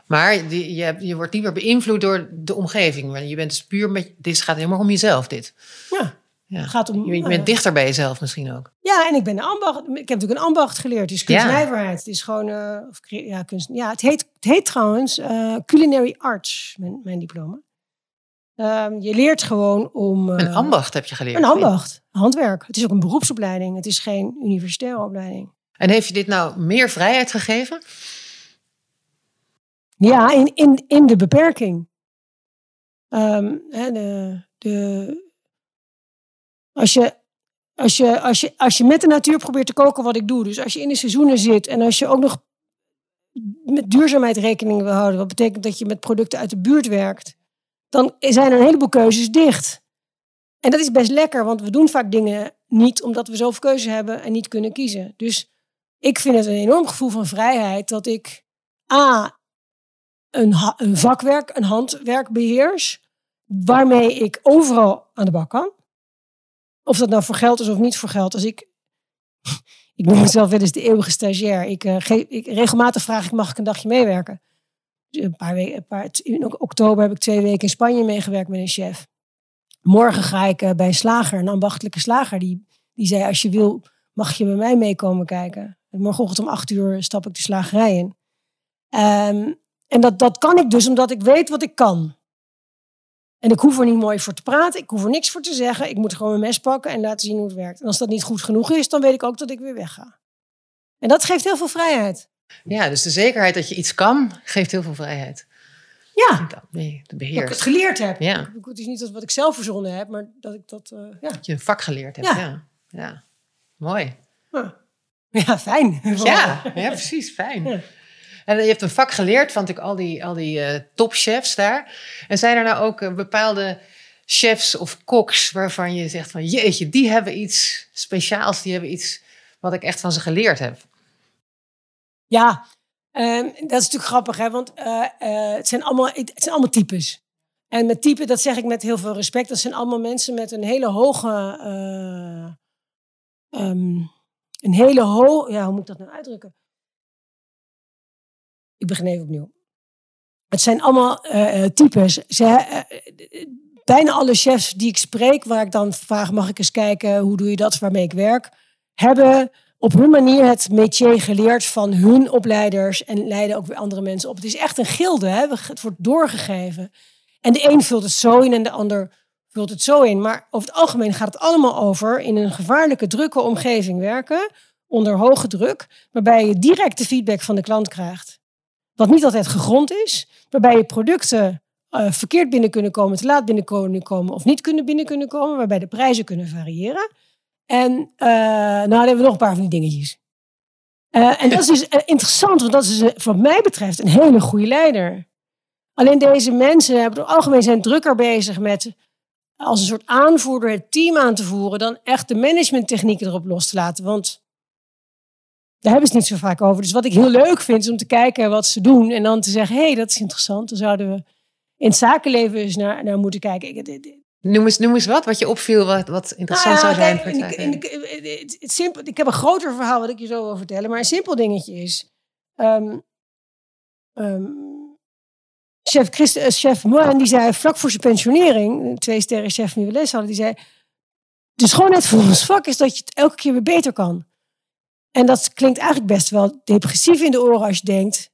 Maar die, je, je wordt niet meer beïnvloed door de omgeving. Je bent dus puur met. Dit gaat helemaal om jezelf, dit. Ja. Ja. Het gaat om, je bent dichter bij jezelf misschien ook. Ja, en ik ben een ambacht. Ik heb natuurlijk een ambacht geleerd. Dus kunstnijverheid. Het is gewoon. Uh, of, ja, kunst, ja, het heet, het heet trouwens uh, culinary arts, mijn, mijn diploma. Um, je leert gewoon om. Een ambacht heb je geleerd. Een ambacht, handwerk. Het is ook een beroepsopleiding. Het is geen universitaire opleiding. En heeft je dit nou meer vrijheid gegeven? Ja, in, in, in de beperking. Um, de, de, als je, als, je, als, je, als je met de natuur probeert te koken wat ik doe, dus als je in de seizoenen zit en als je ook nog met duurzaamheid rekening wil houden, wat betekent dat je met producten uit de buurt werkt, dan zijn er een heleboel keuzes dicht. En dat is best lekker, want we doen vaak dingen niet omdat we zoveel keuze hebben en niet kunnen kiezen. Dus ik vind het een enorm gevoel van vrijheid dat ik A, een, een vakwerk, een handwerk beheers, waarmee ik overal aan de bak kan. Of dat nou voor geld is of niet voor geld. Als ik, ik noem mezelf wel eens de eeuwige stagiair. Ik, uh, ik, regelmatig vraag ik, mag ik een dagje meewerken? Een paar weken, een paar, in oktober heb ik twee weken in Spanje meegewerkt met een chef. Morgen ga ik uh, bij een slager, een ambachtelijke slager. Die, die zei, als je wil, mag je bij mij meekomen kijken. En morgenochtend om acht uur stap ik de slagerij in. Um, en dat, dat kan ik dus omdat ik weet wat ik kan. En ik hoef er niet mooi voor te praten. Ik hoef er niks voor te zeggen. Ik moet gewoon mijn mes pakken en laten zien hoe het werkt. En als dat niet goed genoeg is, dan weet ik ook dat ik weer wegga. En dat geeft heel veel vrijheid. Ja, dus de zekerheid dat je iets kan, geeft heel veel vrijheid. Ja. Nee. Dat ik het geleerd heb. Ja. Het is niet dat wat ik zelf verzonnen heb, maar dat ik dat... Uh, ja. Dat je een vak geleerd hebt. Ja. ja. ja. Mooi. Ja, fijn. Ja, ja precies. Fijn. En je hebt een vak geleerd van natuurlijk al die, al die uh, topchefs daar. En zijn er nou ook uh, bepaalde chefs of koks waarvan je zegt van jeetje, die hebben iets speciaals, die hebben iets wat ik echt van ze geleerd heb? Ja, um, dat is natuurlijk grappig, hè? want uh, het, zijn allemaal, het zijn allemaal types. En met type, dat zeg ik met heel veel respect, dat zijn allemaal mensen met een hele hoge, um, een hele hoge, ja, hoe moet ik dat nou uitdrukken? Ik begin even opnieuw. Het zijn allemaal uh, types. Ze, uh, bijna alle chefs die ik spreek, waar ik dan vraag, mag ik eens kijken, hoe doe je dat, waarmee ik werk, hebben op hun manier het métier geleerd van hun opleiders en leiden ook weer andere mensen op. Het is echt een gilde, hè? het wordt doorgegeven. En de een vult het zo in en de ander vult het zo in. Maar over het algemeen gaat het allemaal over in een gevaarlijke, drukke omgeving werken, onder hoge druk, waarbij je directe feedback van de klant krijgt wat niet altijd gegrond is, waarbij je producten uh, verkeerd binnen kunnen komen, te laat binnen kunnen komen of niet kunnen binnen kunnen komen, waarbij de prijzen kunnen variëren. En uh, nou, dan hebben we nog een paar van die dingetjes. Uh, en dat is dus interessant, want dat is wat mij betreft een hele goede leider. Alleen deze mensen hebben het algemeen zijn drukker bezig met als een soort aanvoerder het team aan te voeren dan echt de managementtechnieken erop los te laten. Want daar hebben ze het niet zo vaak over. Dus wat ik heel leuk vind is om te kijken wat ze doen. En dan te zeggen, hé, hey, dat is interessant. Dan zouden we in het zakenleven eens naar, naar moeten kijken. Ik, Noem eens, noem eens wat, wat je opviel, wat, wat interessant nou zou zijn voor het in, het simpel, Ik heb een groter verhaal wat ik je zo wil vertellen. Maar een simpel dingetje is... Um, um, chef, Christ, uh, chef Moen, die zei vlak voor zijn pensionering... twee sterren chef die we les hadden, die zei... De schoonheid van ons vak is dat je het elke keer weer beter kan. En dat klinkt eigenlijk best wel depressief in de oren als je denkt,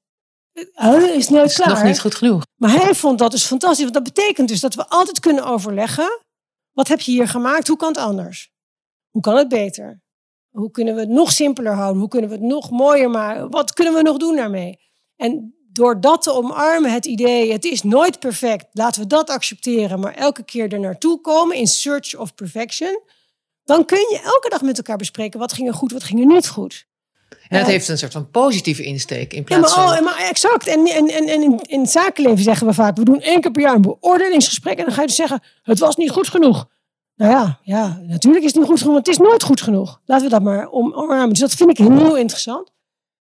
uh, is nooit klaar. Is nog niet goed genoeg. Maar hij vond dat dus fantastisch. Want dat betekent dus dat we altijd kunnen overleggen. Wat heb je hier gemaakt? Hoe kan het anders? Hoe kan het beter? Hoe kunnen we het nog simpeler houden? Hoe kunnen we het nog mooier maken? Wat kunnen we nog doen daarmee? En door dat te omarmen, het idee, het is nooit perfect, laten we dat accepteren, maar elke keer er naartoe komen in search of perfection, dan kun je elke dag met elkaar bespreken wat ging er goed, wat ging er niet goed. En dat heeft een soort van positieve insteek in Ja, plaats maar, van... oh, maar exact. En, en, en, en in, in het zakenleven zeggen we vaak, we doen één keer per jaar een beoordelingsgesprek en dan ga je dus zeggen, het was niet goed genoeg. Nou ja, ja, natuurlijk is het niet goed genoeg, want het is nooit goed genoeg. Laten we dat maar om- omarmen. Dus dat vind ik heel interessant.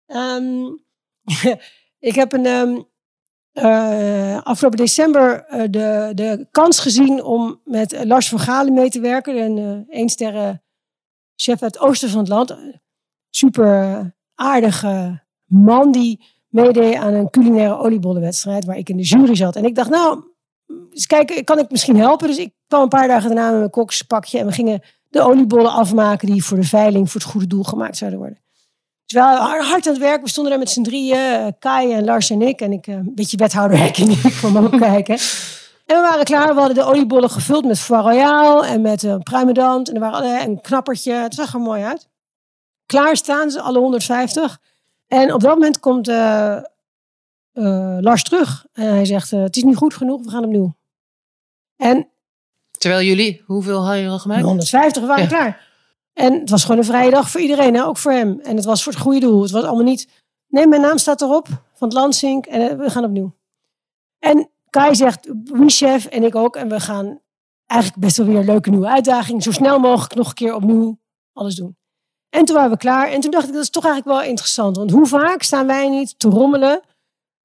Ehm, ik heb een, ehm, eh, afgelopen december eh, de, de kans gezien om met eh, Lars van Galen mee te werken. Een eh eensterren chef uit het oosten van het land. Super aardige man die meedeed aan een culinaire oliebollenwedstrijd waar ik in de jury zat. En ik dacht, nou, eens kijken, kan ik misschien helpen? Dus ik kwam een paar dagen daarna met mijn kokspakje en we gingen de oliebollen afmaken die voor de veiling voor het goede doel gemaakt zouden worden. Dus we waren hard aan het werk. We stonden daar met z'n drieën, eh, Kai en Lars en ik. En ik, eh, een beetje wethouderhekking, ik kwam ook kijken. En we waren klaar. We hadden de oliebollen gevuld met foie royal en met een pruimendant. En er waren een knappertje. Het zag er mooi uit. Klaar staan ze, alle 150. En op dat moment komt eh, eh, Lars terug. En hij zegt, eh, het is niet goed genoeg, we gaan opnieuw. En Terwijl jullie, hoeveel hadden jullie al gemaakt? 150 waren Ja. klaar. En het was gewoon een vrije dag voor iedereen, hè? ook voor hem. En het was voor het goede doel. Het was allemaal niet. Nee, mijn naam staat erop van het Lansink en eh, we gaan opnieuw. En Kai zegt, wie chef en ik ook. En we gaan eigenlijk best wel weer een leuke nieuwe uitdaging. Zo snel mogelijk nog een keer opnieuw alles doen. En toen waren we klaar. En toen dacht ik, dat is toch eigenlijk wel interessant. Want hoe vaak staan wij niet te rommelen?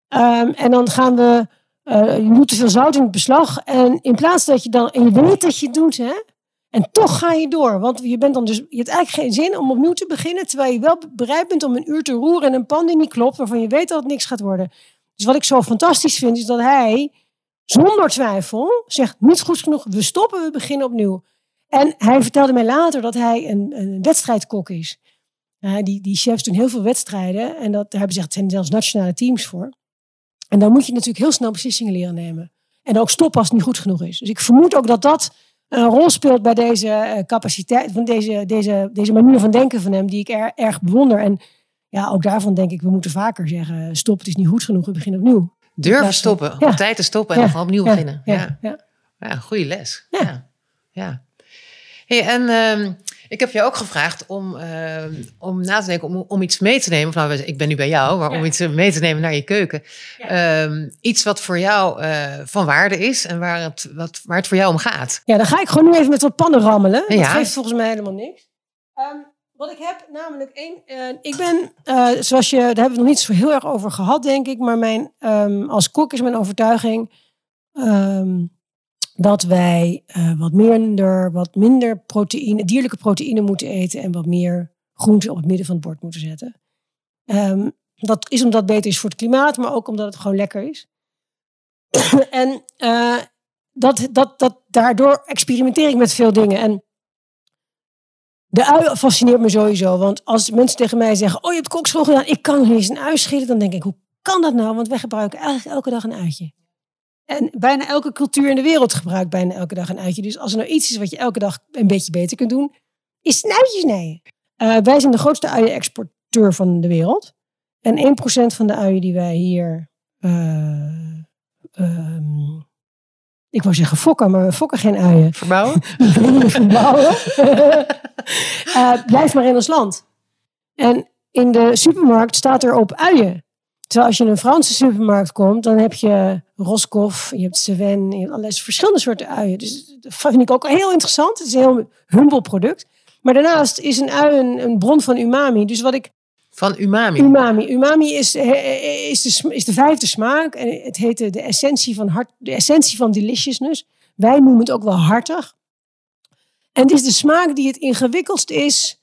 Ehm, en dan gaan we, eh, je doet te veel zout in het beslag. En in plaats dat je dan, en je weet dat je het doet, hè? En toch ga je door. Want je, bent dan dus, je hebt eigenlijk geen zin om opnieuw te beginnen. Terwijl je wel bereid bent om een uur te roeren in een pan die niet klopt. Waarvan je weet dat het niks gaat worden. Dus wat ik zo fantastisch vind, is dat hij zonder twijfel zegt: niet goed genoeg, we stoppen, we beginnen opnieuw. En hij vertelde mij later dat hij een, een wedstrijdkok is. Uh, die, die chefs doen heel veel wedstrijden. En dat, daar hebben ze zijn zelfs nationale teams voor. En dan moet je natuurlijk heel snel beslissingen leren nemen. En ook stoppen als het niet goed genoeg is. Dus ik vermoed ook dat dat een rol speelt bij deze uh, capaciteit, van deze, deze, deze manier van denken van hem, die ik er, erg bewonder. En ja, ook daarvan denk ik, we moeten vaker zeggen: stop, het is niet goed genoeg, we beginnen opnieuw. Durven stoppen, ja. op tijd te stoppen en ja. dan gewoon opnieuw ja. beginnen. Ja, ja. ja. goede les. Ja. ja. Hey, en uh, ik heb je ook gevraagd om, uh, om na te denken, om, om iets mee te nemen. Of nou, ik ben nu bij jou, maar om iets mee te nemen naar je keuken. Uh, iets wat voor jou uh, van waarde is en waar het, wat, waar het voor jou om gaat. Ja, dan ga ik gewoon nu even met wat pannen rammelen. Dat Ja. geeft volgens mij helemaal niks. Um, wat ik heb, namelijk één. Uh, ik ben, uh, zoals je, daar hebben we het nog niet zo heel erg over gehad, denk ik. Maar mijn, um, als kok is mijn overtuiging um, dat wij uh, wat minder, wat minder dierlijke proteïne moeten eten en wat meer groente op het midden van het bord moeten zetten. dat is omdat het beter is voor het klimaat, maar ook omdat het gewoon lekker is. en uh, dat, dat, dat, daardoor experimenteer ik met veel dingen. En de ui fascineert me sowieso. Want als mensen tegen mij zeggen: Oh, je hebt kokschool gedaan, ik kan niet eens een ui schillen. Dan denk ik: Hoe kan dat nou? Want wij gebruiken eigenlijk elke dag een uitje. En bijna elke cultuur in de wereld gebruikt bijna elke dag een uitje. Dus als er nou iets is wat je elke dag een beetje beter kunt doen, is een uitje snijden. Uh, wij zijn de grootste uien-exporteur van de wereld. En 1% van de uien die wij hier. Uh, um, ik wou zeggen fokken, maar we fokken geen uien. Verbouwen? Verbouwen. uh, blijf maar in ons land. En in de supermarkt staat er op uien. Terwijl als je in een Franse supermarkt komt, dan heb je Roscoff, je hebt Seven, je hebt allerlei verschillende soorten uien. Dus dat vind ik ook heel interessant. Het is een heel humble product. Maar daarnaast is een ui een, een bron van umami. Dus wat ik van umami. Umami. Umami is, is, de, is de vijfde smaak. En het heet de, de, essentie van hart, de essentie van deliciousness. Wij noemen het ook wel hartig. En het is de smaak die het ingewikkeldst is.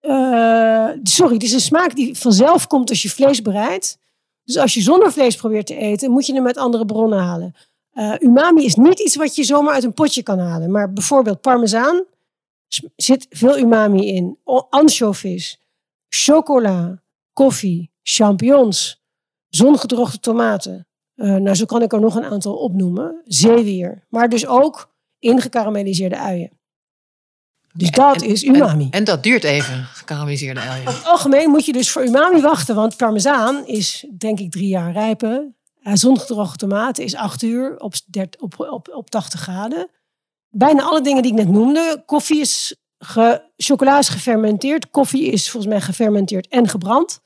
Uh, sorry, het is een smaak die vanzelf komt als je vlees bereidt. Dus als je zonder vlees probeert te eten, moet je hem met andere bronnen halen. Uh, umami is niet iets wat je zomaar uit een potje kan halen. Maar bijvoorbeeld parmezaan zit veel umami in. Anchovies chocola, koffie, champignons, zongedroogde tomaten. Uh, nou, zo kan ik er nog een aantal opnoemen. Zeewier, maar dus ook ingekaramelliseerde uien. Dus dat is umami. En, en, dat duurt even, gekarameliseerde uien. Over het algemeen moet je dus voor umami wachten, want parmezaan is denk ik drie jaar rijpen. Uh, zongedroogde tomaten is acht uur op, op, op, op 80 graden. Bijna alle dingen die ik net noemde. Koffie is, ge, chocola is gefermenteerd. Koffie is volgens mij gefermenteerd en gebrand.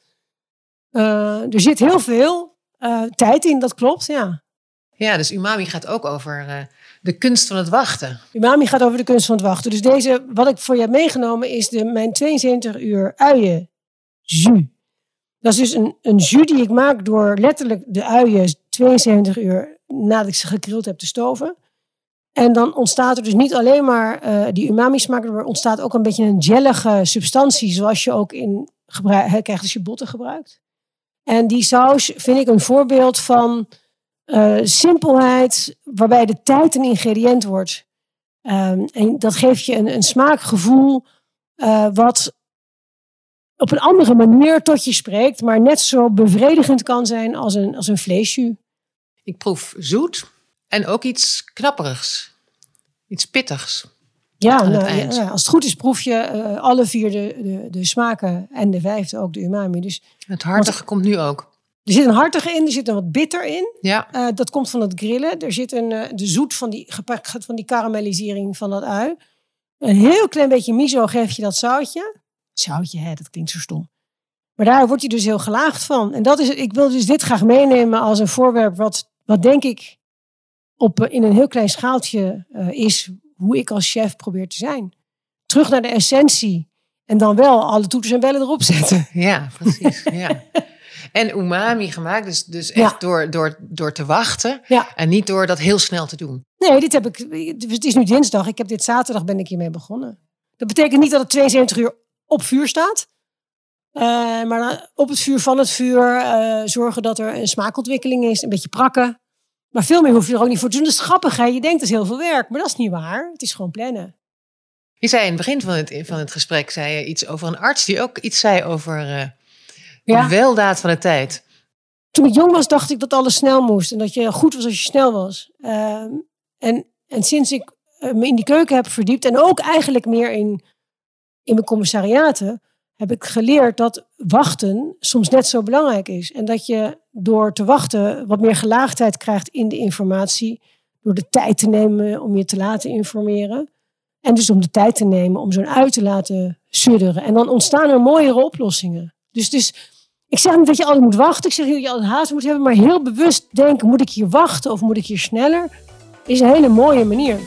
Uh, er zit heel veel uh, tijd in, dat klopt, ja. Ja, dus umami gaat ook over uh, de kunst van het wachten. Umami gaat over de kunst van het wachten. Dus deze, wat ik voor je heb meegenomen, is de, mijn 72 uur uien jus. Dat is dus een, een jus die ik maak door letterlijk de uien 72 uur nadat ik ze gegrild heb te stoven. En dan ontstaat er dus niet alleen maar uh, die umami smaak, er ontstaat ook een beetje een jellige substantie, zoals je ook in gebruik, krijgt als je botten gebruikt. En die saus vind ik een voorbeeld van uh, simpelheid, waarbij de tijd een ingrediënt wordt. Um, en dat geeft je een, een smaakgevoel uh, wat op een andere manier tot je spreekt, maar net zo bevredigend kan zijn als een, als een vleesjus. Ik proef zoet en ook iets knapperigs, iets pittigs. Ja, nou, ja, als het goed is proef je uh, alle vier de, de, de, smaken en de vijfde ook de umami. Dus, het hartige komt nu ook. Er zit een hartige in, er zit een wat bitter in. Ja. Uh, dat komt van het grillen. Er zit een, uh, de zoet van die, van die karamellisering van dat ui. Een heel klein beetje miso geeft je dat zoutje. Zoutje, hè, dat klinkt zo stom. Maar daar word je dus heel gelaagd van. En dat is, ik wil dus dit graag meenemen als een voorwerp wat, wat denk ik op, in een heel klein schaaltje uh, is hoe ik als chef probeer te zijn. Terug naar de essentie. En dan wel alle toeters en bellen erop zetten. Ja, precies. Ja. En umami gemaakt, dus, dus echt door, door, door te wachten. Ja. En niet door dat heel snel te doen. Nee, dit heb ik. Het is nu dinsdag. Ik heb dit zaterdag ben ik hiermee begonnen. Dat betekent niet dat het 72 uur op vuur staat. Uh, maar op het vuur van het vuur uh, zorgen dat er een smaakontwikkeling is. Een beetje prakken. Maar veel meer hoef je er ook niet voor te doen. Dat is grappig. Hè? Je denkt dat is heel veel werk. Maar dat is niet waar. Het is gewoon plannen. Je zei in het begin van het, van het gesprek zei je iets over een arts die ook iets zei over uh, ja. weldaad van de tijd. Toen ik jong was, dacht ik dat alles snel moest. En dat je goed was als je snel was. Uh, en, en sinds ik me in die keuken heb verdiept. En ook eigenlijk meer in, in mijn commissariaten heb ik geleerd dat wachten soms net zo belangrijk is. En dat je door te wachten wat meer gelaagdheid krijgt in de informatie. Door de tijd te nemen om je te laten informeren. En dus om de tijd te nemen om zo'n uit te laten sudderen. En dan ontstaan er mooiere oplossingen. Dus, dus ik zeg niet dat je altijd moet wachten. Ik zeg niet dat je altijd haast moet hebben. Maar heel bewust denken, moet ik hier wachten of moet ik hier sneller? Is een hele mooie manier.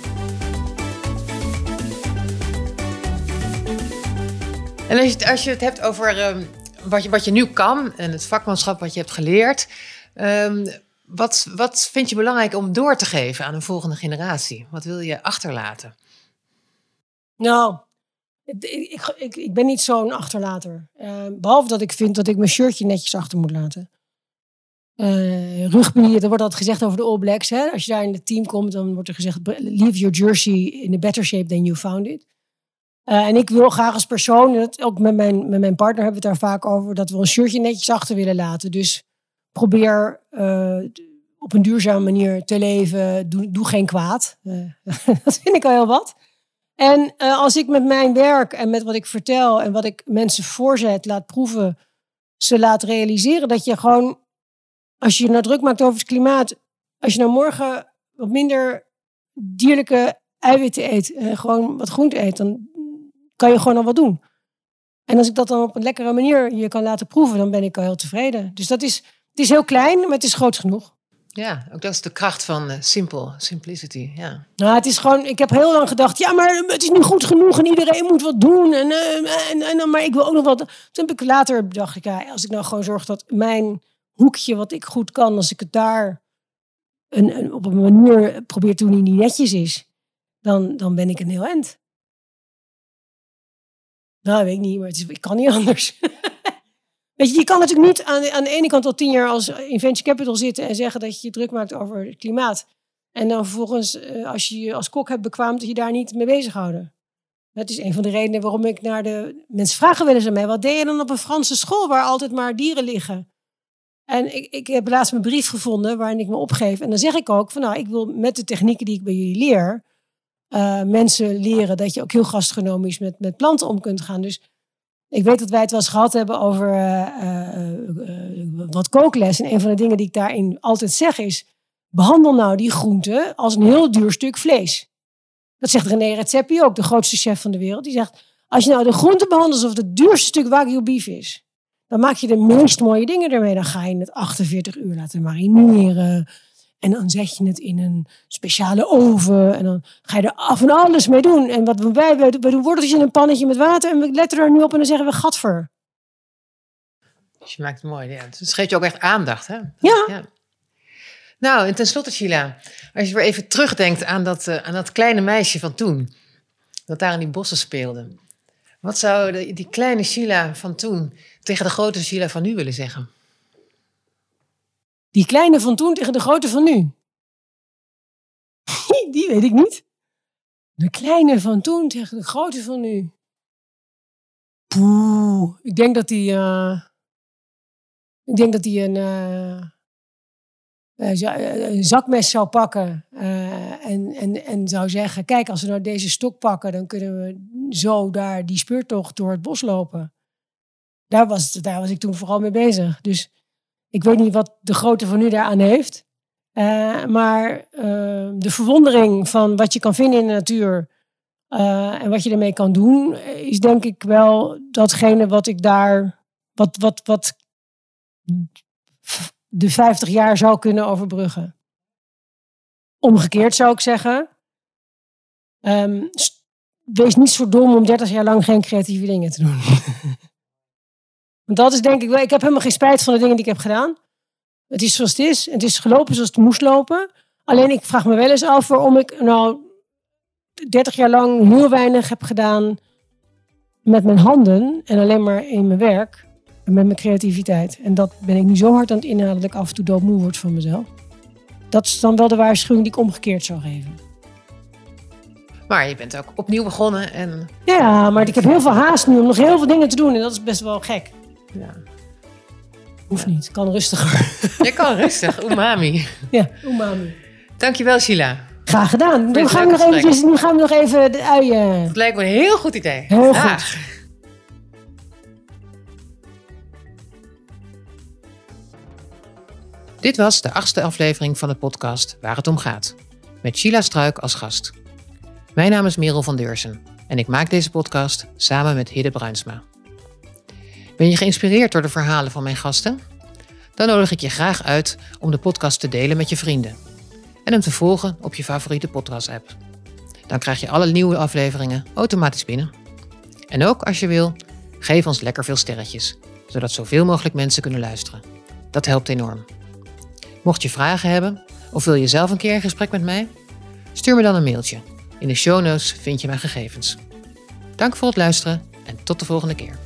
En als je, als je het hebt over um, wat, je, wat je nu kan en het vakmanschap wat je hebt geleerd, um, wat, wat vind je belangrijk om door te geven aan een volgende generatie? Wat wil je achterlaten? Nou, ik, ik, ik ben niet zo'n achterlater. Uh, behalve dat ik vind dat ik mijn shirtje netjes achter moet laten. Uh, rugby, er wordt altijd gezegd over de All Blacks. Hè? Als je daar in het team komt, dan wordt er gezegd: leave your jersey in a better shape than you found it. Uh, en ik wil graag als persoon, ook met mijn, met mijn partner hebben we het daar vaak over, dat we een shirtje netjes achter willen laten. Dus probeer uh, op een duurzame manier te leven. Doe, doe geen kwaad. Dat vind ik al heel wat. En als ik met mijn werk en met wat ik vertel en wat ik mensen voorzet, laat proeven, ze laat realiseren dat je gewoon, als je je nou druk maakt over het klimaat, als je nou morgen wat minder dierlijke eiwitten eet, gewoon wat groente eet, dan kan je gewoon al wat doen. En als ik dat dan op een lekkere manier je kan laten proeven, dan ben ik al heel tevreden. Dus dat is, het is heel klein, maar het is groot genoeg. Ja, ook dat is de kracht van uh, simpel, simplicity. Ja. Nou, het is gewoon, ik heb heel lang gedacht, ja, maar het is nu goed genoeg en iedereen moet wat doen. En, uh, en, en, maar ik wil ook nog wat. Toen heb ik later dacht ik, ja, als ik nou gewoon zorg dat mijn hoekje wat ik goed kan, als ik het daar een, op een manier probeer te doen die netjes is, dan, dan ben ik een heel eind. Nou, weet ik niet, maar het is, ik kan niet anders. Weet je, je kan natuurlijk niet aan, aan de ene kant al tien jaar als in venture capital zitten en zeggen dat je je druk maakt over het klimaat. En dan vervolgens, eh, als je je als kok hebt bekwaamd, dat je daar niet mee bezighouden. Dat is een van de redenen waarom ik naar de... Mensen vragen eens aan mij, wat deed je dan op een Franse school waar altijd maar dieren liggen? En ik, ik heb laatst mijn brief gevonden waarin ik me opgeef. En dan zeg ik ook van nou, ik wil met de technieken die ik bij jullie leer, eh, mensen leren dat je ook heel gastronomisch met, met planten om kunt gaan. Dus ik weet dat wij het wel eens gehad hebben over eh, eh, wat kookles. En een van de dingen die ik daarin altijd zeg is: behandel nou die groente als een heel duur stuk vlees. Dat zegt René Redzepi ook, de grootste chef van de wereld. Die zegt: als je nou de groente behandelt alsof het het duurste stuk wagyu beef is, dan maak je de meest mooie dingen ermee. Dan ga je het 48 uur laten marineren. En dan zet je het in een speciale oven. En dan ga je er af en alles mee doen. En wat wij, wij doen worteltjes in een pannetje met water. En we letten er nu op en dan zeggen we gatver. Dus je maakt het mooi. Ja. Dus geeft je ook echt aandacht. Hè? Ja. Nou, en tenslotte, Sheila. Als je weer even terugdenkt aan dat, uh, aan dat kleine meisje van toen. Dat daar in die bossen speelde. Wat zou de, die kleine Sheila van toen tegen de grote Sheila van nu willen zeggen? Die kleine van toen tegen de grote van nu? Die weet ik niet. De kleine van toen tegen de grote van nu. Poeh, ik denk dat die. Uh, ik denk dat die een, uh, een zakmes zou pakken. En, en, en zou zeggen: Kijk, als we nou deze stok pakken, dan kunnen we zo daar die speurtocht door het bos lopen. Daar was, daar was ik toen vooral mee bezig. Dus ik weet niet wat de grootte van nu daaraan heeft. Uh, maar uh, de verwondering van wat je kan vinden in de natuur uh, en wat je ermee kan doen, is denk ik wel datgene wat ik daar, wat, wat, wat de 50 jaar zou kunnen overbruggen. Omgekeerd zou ik zeggen, um, wees niet zo dom om 30 jaar lang geen creatieve dingen te doen. Want dat is denk ik wel, ik heb helemaal geen spijt van de dingen die ik heb gedaan. Het is zoals het is. Het is gelopen zoals het moest lopen. Alleen ik vraag me wel eens af waarom ik nou 30 jaar lang heel weinig heb gedaan met mijn handen en alleen maar in mijn werk en met mijn creativiteit. En dat ben ik nu zo hard aan het inhalen dat ik af en toe doodmoe word van mezelf. Dat is dan wel de waarschuwing die ik omgekeerd zou geven. Maar je bent ook opnieuw begonnen en... Ja, maar ik heb heel veel haast nu om nog heel veel dingen te doen en dat is best wel gek. Ja. Hoeft niet, kan rustiger. Je kan rustig, umami. Ja, umami. Dankjewel, Sheila. Graag gedaan. Nu gaan, we nog eventjes, nu gaan we nog even de uien... Dat lijkt me een heel goed idee. Heel goed. Dit was de achtste aflevering van de podcast Waar het om gaat. Met Sheila Struik als gast. Mijn naam is Merel van Deursen en ik maak deze podcast samen met Hidde Bruinsma. Ben je geïnspireerd door de verhalen van mijn gasten? Dan nodig ik je graag uit om de podcast te delen met je vrienden en hem te volgen op je favoriete podcast-app. Dan krijg je alle nieuwe afleveringen automatisch binnen. En ook als je wil, geef ons lekker veel sterretjes, zodat zoveel mogelijk mensen kunnen luisteren. Dat helpt enorm. Mocht je vragen hebben of wil je zelf een keer een gesprek met mij? Stuur me dan een mailtje. In de show notes vind je mijn gegevens. Dank voor het luisteren en tot de volgende keer.